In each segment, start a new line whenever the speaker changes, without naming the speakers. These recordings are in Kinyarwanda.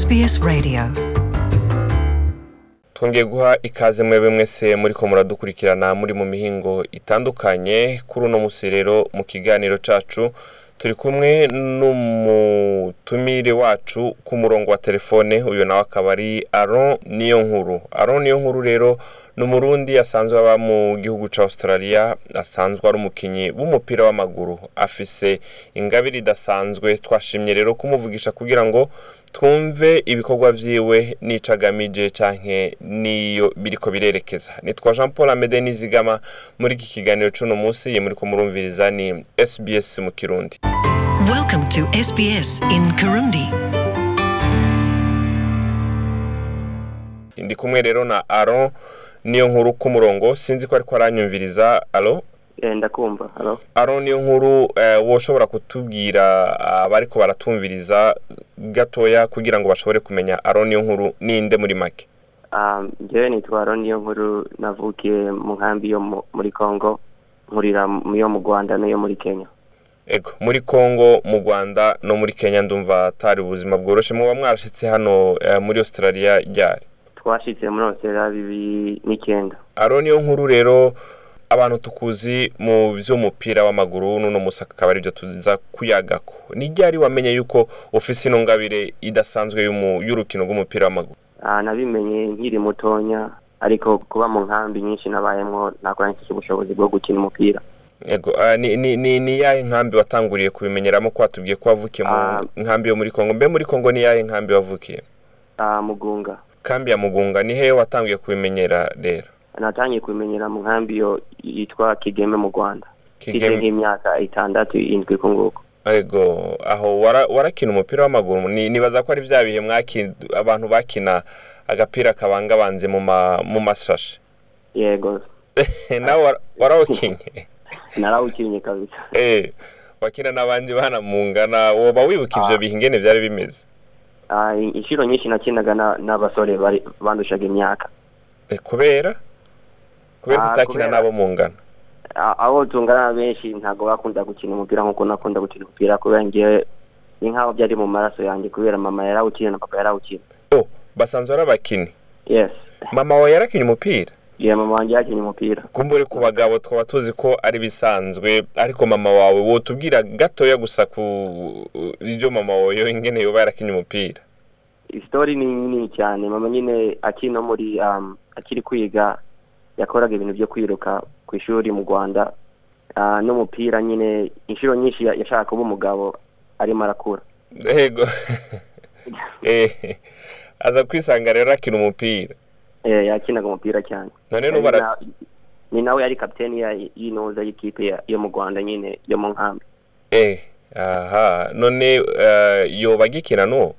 SBS Radio.
Twongeye guha ikaze mwebwe mwese muri ko muradukurikirana muri mu mihingo itandukanye. Kuri uno musi rero mu kiganiro cacu turi kumwe n'umutumire wacu ku murongo wa telefone. Uyu nawe akaba ari aron niyo nkuru aron niyo nkuru rero ni umurundi asanzwe aba mu gihugu ca australia asanzwe ari umukinyi w'umupira w'amaguru. Afise ingabire idasanzwe twashimye rero kumuvugisha kugira ngo twumve ibikorwa vyiwe n'ico agamije canke niyo biriko birerekeza. Nitwa jean paul amede nizigama muri iki kiganiro c'uno musi ye muriko murumviriza ni sbs mu kirundi.
Welcome to SBS in Kirundi.
Ndi kumwe rero na aron niyo nkuru ku murongo sinzi ko ariko aranyumviriza. Alo
Eh, ndakumva.
Aron niyo nkuru eh, woshobora kutubwira abariko baratumviriza gatoya kugira ngo bashobore kumenya. Aron niyo nkuru ninde muri make?
Um, njyewe nitwa Aaron niyo nkuru navukiye mu nkambi yo mu- muri congo nkurira yo mu rwanda n'iyo muri kenya.
Ego muri congo mu rwanda no muri kenya ndumva atari ubuzima bworoshe. Muba mwarashitse hano eh, muri australia ryari?
Twashitse muri australia bibiri n'icyenda
aron niyo nkuru rero abantu tukuzi mu vy'umupira w'amaguru n'uno musi akaba arivyo tuza kuyagako. Ni ryari wamenye yuko ufise ino ngabire idasanzwe y'urukino rw'umupira w'amaguru?
Ah, nabimenye nkiri mutonya ariko kuba mu nkambi nyinshi nabayemwo ntabwo nafise ubushobozi bwo gukina umupira.
Ah, ni ni ni ni yahe nkambi watanguriye kubimenyeramo ko watubwiye ko wavukiye mu
Ah.
nkambi yo muri Kongo? Mbe muri Kongo ni yahe nkambi wavukiye?
Mugunga.
Kambi ya Mugunga ni hehe watangiye kubimenyera rero?
Natangiye kubimenyera mu nkambi yo yitwa kigeme mu rwanda.
Kigeme.
Nk'imyaka itandatu indwi ku nguko.
Ego aho wara- warakina umupira w'amaguru. Ni nibaza ko ari vya bihe abantu bakina agapira kabangabanze mu ma mu mashashi?
Yego.
Nawe wara- warawukinye.
Narawukinnye kabisa.
Eh wakina n'abandi bana mungana woba wibuka
Ah.
bihe ingene vyari bimeze?
Inshuro nyinshi nakinaga na- n'abasore bandushaga imyaka
kubera kubera
Ah, kubera-
nabo mungana
A- abo tungana benshi ntabwo bakunda gukina umupira nk'uko nakunda gukina umupira kubera ngewe ni nk'aho byari mu maraso yanjye kubera mama yarawukina na papa yarawukina
oh basanzwe ari abakinyi
yes.
Mama wawe yarakinye umupira
yeah, mama wanjye yakinnye umupira.
Kumbure ku bagabo twaba tuzi ko ari bisanzwe ariko mama wawe wotubwira gatoya gusa ku ibyo mama wawe yo ingene yoba yarakinye umupira?
Isitori ni nini cyane. Mama nyine akiri no muri um, akiri kwiga yakoraga ibintu byo kwiruka ku ishuri mu rwanda. Ah, n'umupira nyine inshuro nyinshi ya- yashaka kuba umugabo arimo arakura.
Ego. Eh aza kwisanga rero akina umupira.
Yakinaga umupira cyane ni nawe yari kapiteni y'inoza y'ikipe ya- yo mu rwanda nyine yo mu nkambi
aha. None yoba agikina n'uwo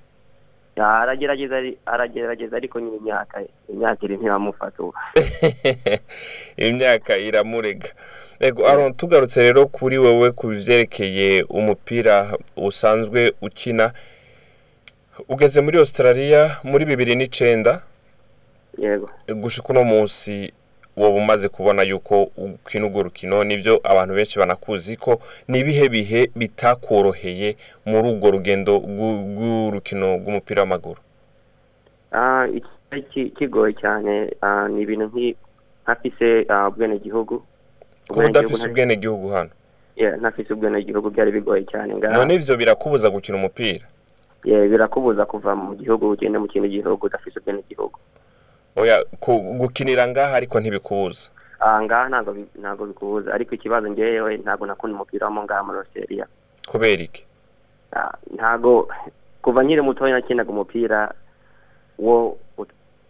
aragerageza aragerageza ariko nyine imyaka imyaka iri ntiramufata ubu
imyaka iramurega ego aron tugarutse rero kuri wewe ku byerekeye umupira usanzwe ukina. Ugeze muri australia muri bibiri n'icenda
yego.
Gushika uno munsi woba umaze kubona yuko ukina urwo rukino ni byo abantu benshi banakuzi ko ni ibihe bihe bitakoroheye muri urwo rugendo rw'u- rw'urukino rw'umupira w'amaguru?
Ah, kigoye cyane. Ah, ni ibintu ntafise ah, ubwenegihugu.
Kuba udafise
Ubwenegihugu
hano?
Ntafise ubwenegihugu byari bigoye cyane.
None ivyo birakubuza gukina umupira?
Birakubuza kuva mu gihugu ugende mu kindi gihugu udafise ubwenegihugu.
Gukinira ngaha ariko ntibikubuza
Ah, ngaha ntabwo bi- ntabwo bikubuza ariko ikibazo ngewe ntabwo nakunda umupira wo ngaha muri australia.
Kubera iki?
Ah, ntago kuva nkiri mutoya nakinaga umupira wo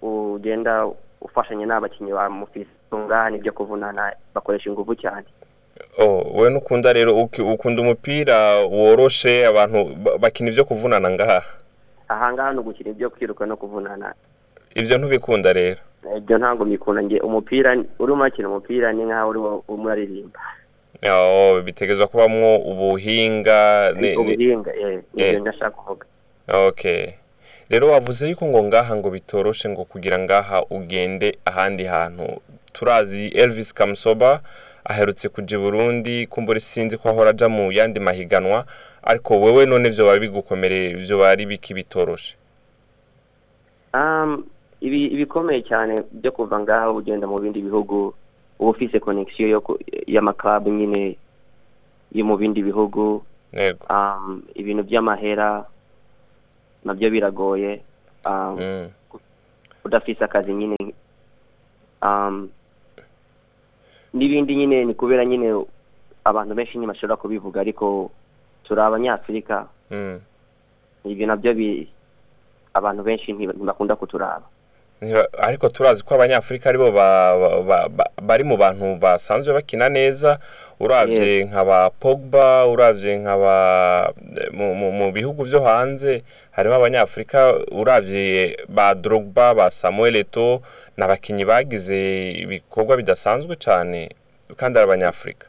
ugenda ufashanya n'abakinnyi ba mufisi ngaha ni byo kuvunana bakoresha ingufu cyane.
Oh we nukunda rero ukunda umupira woroshe abantu ba- bakina ivyo kuvunana ngaha.
Aha ngaha ni ugukina ibyo kwiruka no kuvunana.
Ivyo ntubikunda rero.
Ibyo ntabwo mbikunda. Nge umupira urimo urakina umupira ni nk'aho urimo uraririmba
oh bitegezwa kubamwo ubuhinga
ubuhinga eh,
Eh.
ndashaka kuvuga.
Okay rero wavuze yuko ngo ngaha ngo bitoroshe ngo kugira ngaha ugende ahandi hantu. Turazi Elvis Kamsoba aherutse kuja i Burundi kumbura sinzi ko ahora aja mu yandi mahiganwa ariko wewe none vyo bari bigukomereye vyo bari biki bitoroshe?
Um, ibi ibikomeye cyane byo kuva ngaho ugenda mu bindi bihugu uba ufise connection yo ku- y'amakabu nyine yo mu bindi bihugu. Um, ibintu by'amahera na byo biragoye. Um,
Mm.
udafise akazi nyine. Um, n'ibindi nyine ni kubera nyine abantu benshi nyine bashobora kubivuga ariko turi abanyafurika
Mm.
ibyo na byo abantu benshi ntiba- ntibakunda kuturaba.
Ariko turazi ko abanyafurika ari bo ba- ba- ba- ba- bari mu bantu basanzwe bakina neza uravye nka ba pogba uravye nka ba mu, bihugu vyo hanze harimo abanyafurika uravye ba drogba ba samuel eto ni abakinyi bagize ibikorwa bidasanzwe cane kandi ari abanyafurika.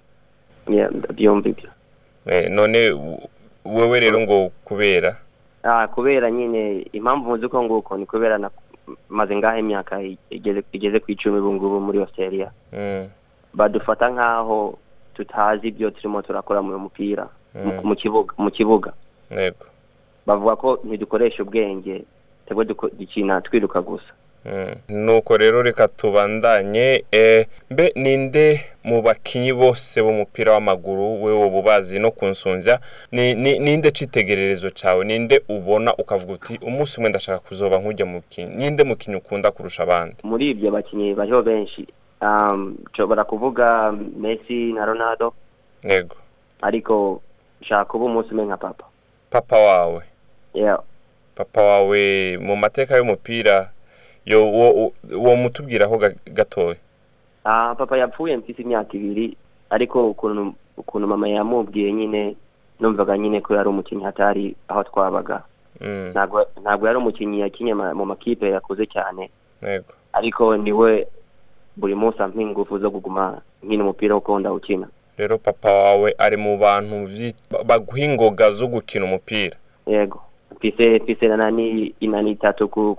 Eh, none w- wewe rero ngo kubera?
Ah, kubera nyine impamvu muzi ko nguko ni kubera na maze ngaho imyaka igeze ku icumi ubu ngubu muri Australia
mm.
badufata nk'aho tutazi ibyo turimo turakora mu mupira mu-
Mm.
kibuga bavuga ko ntidukoresha ubwenge twebwe dukina twiruka gusa.
Nuko rero reka tubandanye eh, mbe ninde mu bakinyi bose b'umupira w'amaguru we woba ubazi no ni, ninde citegererezo cawe ninde ubona ukavuga uti umunsi umwe ndashaka kuzoba nk'ujya mu kinyi ninde mukinyi ukunda kurusha abandi?
Muri ibyo bakinnyi bariho benshi. Um, nshobora kuvuga Messi na Ronaldo.
Yego.
Ariko nshaka kuba umunsi umwe nka papa.
Papa wawe? Papa wawe mu mateka y'umupira yo wo, wo, wo mutubwiraho ga- gatoya
Ah, papa yapfuye mfise imyaka ibiri ariko ukuntu ukuntu mama yamubwiye nyine numvaga nyine ko yari umukinnyi hatari aho twabaga.
Mm.
ntabwo yari umukinnyi yakinye ma- mu makipe yakuze cyane. Ariko ni we buri munsi ampa ingufu zo kuguma nkina umupira kuko ndawukina
rero papa wawe ari mu bantu baguha ingoga zo gukina umupira?
Yego. Mfise mfise na nani inani itatu ku,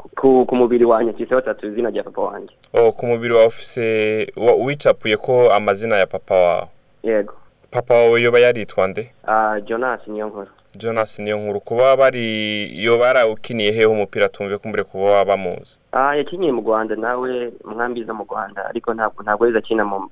ku, mubiri wanjye mfiseho tatu izina rya papa wanjye.
Oh, ku mubiri wawe ufise wicapuye ko amazina ya papa wawe
yego.
Papa wawe yoba yaritwa nde?
Ah, jonas niyo nkuru
jonas niyo nkuru kuba bari yoba yarawukiniye hehe umupira tumve kumbure kuba waba bamuzi?
Ah, yakinyiye mu Rwanda nawe mwanbi zo mu Rwanda ariko ntabwo ntabwo yari akina mu,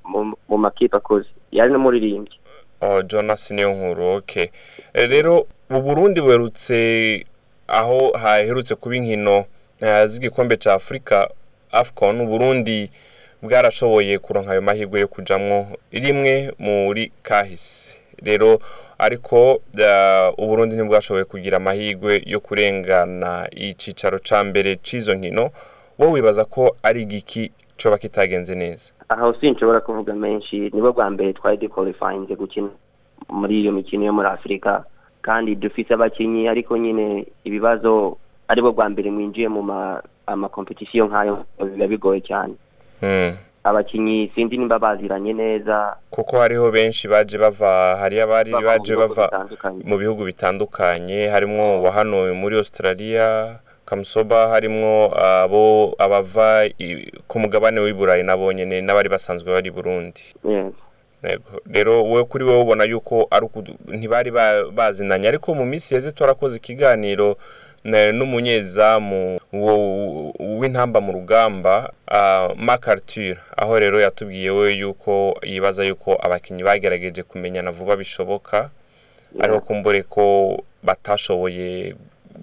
mu, makipe akuze. Yari n'umuririmbyi.
Oh, jonas niyo nkuru okay Eh, rero mu burundi buherutse aho haherutse kuba inkino eh, z'igikombe ca afurika afcon uburundi bwarashoboye kuronka ayo mahirwe yo kujamwo. Rimwe muri kahise rero ariko uburundi ntibwashoboye kugira amahirwe yo kurengana icicaro ca mbere c'izo nkino. Wowe wibaza ko ari igiki coba kitagenze neza?
Aho sinshobora kuvuga menshi nibo bwa mbere twari duqualifyinze gukina muri iyo mikino yo muri afurika kandi dufise abakinyi ariko nyine ibibazo ari bo bwa mbere mwinjiye mu ma amakompetisiyo nk'ayo biba bigoye cyane.
Hmm.
abakinyi sinzi nimba baziranye neza.
Kuko hariho benshi baje bava
bava mu
baje bava mu bihugu bitandukanye. Harimwo wa hano muri australia kamusoba harimwo abo abava ku mugabane w'i burayi nabo nyene n'abari basanzwe bari burundi. Rero we kuri wowe ubona yuko ntibari ba- bazinanye. Ariko mu minsi yeze twarakoze ikiganiro n'umunyezamu w'intamba mu rugamba Mark Arthur. Aho rero yatubwiye we yuko yibaza yuko abakinnyi bagerageje kumenyana vuba bishoboka ariko kumbure ko batashoboye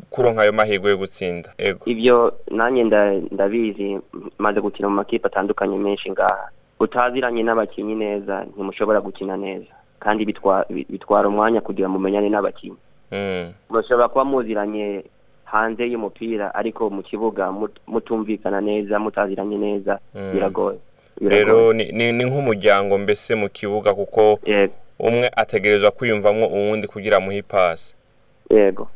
kuronka ayo mahirwe yo gutsinda.
Ibyo nanjye nda- ndabizi maze gukina mu makipe atandukanye menshi ngaha. Utaziranye n'abakinnyi neza ntimushobora gukina neza. Kandi bitwa- bi- bitwara umwanya kugira mumenyane n'abakinnyi
mm.
mushobora kuba muziranye hanze y'umupira ariko mu kibuga mut- mutumvikana neza mutaziranye neza
Mm.
biragoye
rero ni, nk'umuryango mbese mu kibuga kuko umwe ategerezwa kwiyumvamwo uwundi kugira amuhe ipasi
yego.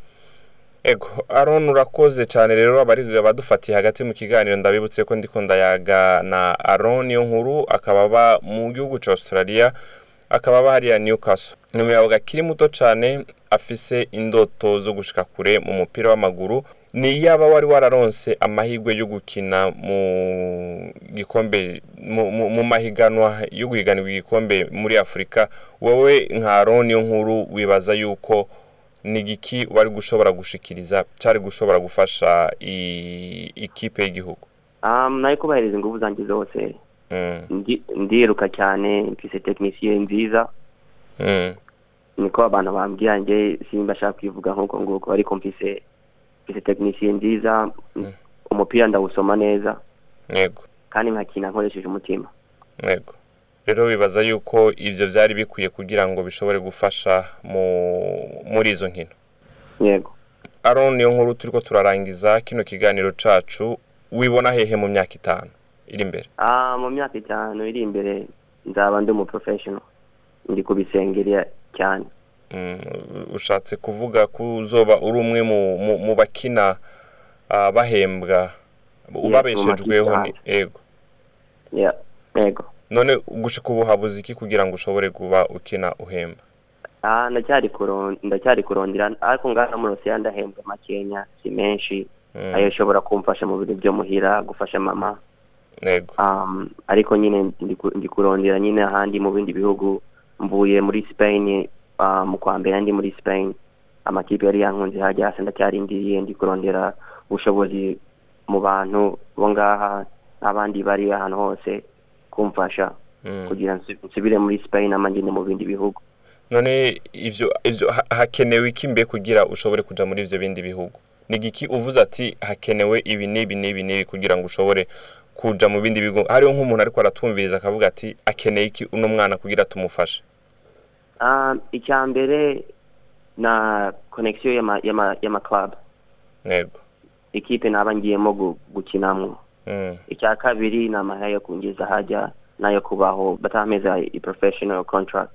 Ego aron urakoze cyane rero abari abadufatiye hagati mu kiganiro ndabibutse ko ndiko ndayaga na aron niyo nkuru akaba aba mu gihugu cya australia akaba aba hariya newcastle. Ni umuyabaga akiri muto cyane afise indoto zo gushika kure mu mupira w'amaguru. Ni yaba wari wararonse amahirwe yo gukina mu gikombe mu, mahiganwa yo guhiganirwa igikombe muri afurika wowe nka aron niyo nkuru wibaza yuko ni igiki wari gushobora gushikiriza cyari gushobora gufasha ikipe y'igihugu?
Um, na yo kubahiriza ingufu zanjye zose.
Mm,
Ndi- ndiruka cyane mfise tekinisiye nziza.
Mm,
niko abantu bambwira nje simba ashaka kwivuga nk'uko nguko. Ariko mfise mfise tekinisiye nziza. Umupira ndawusoma neza.
Yego.
Kandi nkakina nkoresheje umutima.
Yego. Rero wibaza yuko ibyo byari bikwiye kugira ngo bishobore gufasha mu muri izo nkino.
Yego.
Aron niyo nkuru turi ko turarangiza kino kiganiro cacu wibona hehe mu myaka itanu? Iri imbere
Ah, mu myaka itanu iri imbere nzaba ndi umuprofessional ndi kubisengera cyane.
Mm, ushatse kuvuga ko uzoba uri umwe mu, bakina ah, bahembwa ubabeshejweho ni ego.
yego
none gushika ubu habuze iki kugira ngo ushobore kuba ukina uhemba?
Ah, ndacyari kuron ndacyari kurondera ariko ngaha muri Rusiya ndahembwa makenya si menshi.
Mm.
ayo ashobora kumfasha mu bintu byo muhira gufasha mama. Um, ariko nyine ndi ku- ndi kurondera nyine ahandi mu bindi bihugu. Mvuye muri Spain uh, mu kwa mbere ndi muri Spain. Amakipe yari yankunze hajya hasi ndacyarindiriye ndi kurondera ubushobozi mu bantu bo ngaha n'abandi bari ahantu hose. Kumfasha
Mm.
kugira nsubire muri Spain ama ngende mu bindi bihugu.
None ivyo ivyo ha- hakenewe iki mbe kugira ushobore kuja muri ivyo bindi bihugu? Ni giki uvuze ati hakenewe ibi n'ibi n'ibi n'ibi kugira ngo ushobore kuja mu bindi bihugu? Hariho nk'umuntu ariko aratumviriza akavuga ati akeneye iki uno mwana kugira tumufashe
Um, icya mbere na connection y'ama club.
Yego
ikipe naba ngiyemo gu- gukinamwo
Mm.
Icya kabiri ni amahera yo kungeza hajya n'ayo kubaho batameza i professional contract.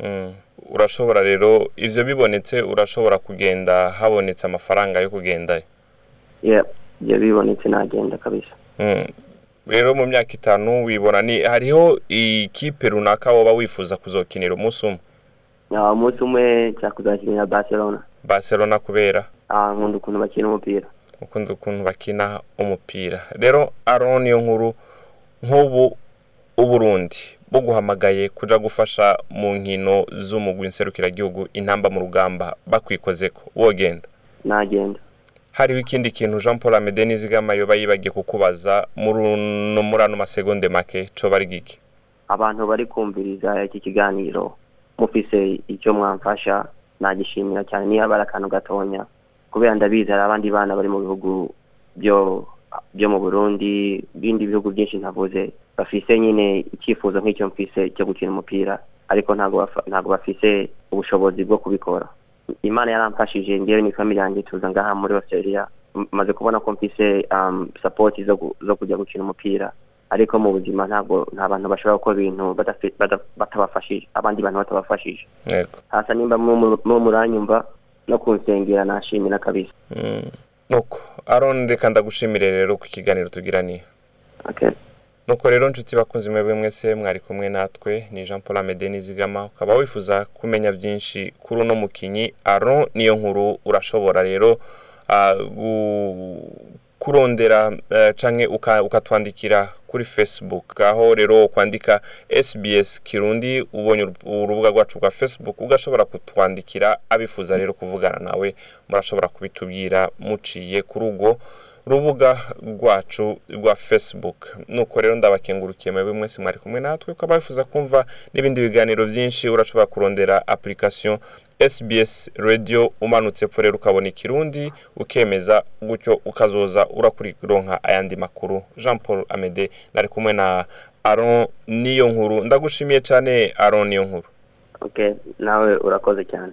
Mm. urashobora rero ivyo bibonetse urashobora kugenda habonetse amafaranga yo kugendayo
ibyo bibonetse nagenda kabisa.
Mm. rero mu myaka itanu wibona ni hariho ikipe runaka woba wifuza kuzokinira umunsi umwe?
Umunsi umwe nshaka kuzakinira barcelona.
Barcelona kubera?
Ah, nkunda ukuntu bakina umupira.
Ukunda ukuntu bakina umupira. Rero aron niyo nkuru nk'ubu uburundi buguhamagaye kuja gufasha mu nkino z'umugwi nserukiragihugu intamba mu rugamba bakwikozeko wogenda?
Nagenda.
Hariho ikindi kintu jean paul amede nizigama yoba yibagiye kukubaza muri uno muri ano masegonde make coba ari giki?
Abantu bari kumviriza iki kiganiro. Mufise icyo mwamfasha nagishimira cyane. Niyo aba ari akantu gatonya kubera ndabizi hari abandi bana bari mu bihugu byo byo mu burundi ibindi bihugu byinshi ntavuze. Bafise nyine icyifuzo nk'icyo mfise cyo gukina umupira ariko ntabwo bafise ubushobozi bwo kubikora. Imana yaramfashije ngewe ni family yanjye tuza ngaha muri australia. Maze kubona ko mfise um, support zo, kujya gukina umupira. Ariko mu buzima ntabwo nta bantu bashobora gukora ibintu batabafashije abandi bantu batabafashije. Hasa nimba mu- mu- mu muranyumva no kunsengera nashimira kabisa.
Mm. nuko. Aron reka ndagushimire rero ku kiganiro tugiraniye nuko rero nshuti bakunze mwebwe mwese mwari kumwe natwe ni jean paul amede nizigama. Ukaba wifuza kumenya byinshi kuri uno mukinyi. Aron niyo nkuru urashobora rero ah, kurondera eh, canke uka- ukatwandikira kuri facebook. Aho rero kwandika sbs kirundi ubonye uru- urubuga rwacu rwa facebook ugashobora kutwandikira abifuza rero kuvugana nawe murashobora kubitubwira muciye kuri urwo rubuga rwacu rwa facebook. Nuko rero ndabakengurukiye mwebwe mwese mwari kumwe natwe ukaba wifuza kumva n'ibindi biganiro byinshi urashobora kurondera application sbs radio umanutse epfo rero ukabona ikirundi ukemeza gutyo ukazoza urakurironka ayandi makuru. Jean paul amede nari kumwe na aron niyo nkuru ndagushimiye cyane aron niyo nkuru
okay nawe urakoze cyane.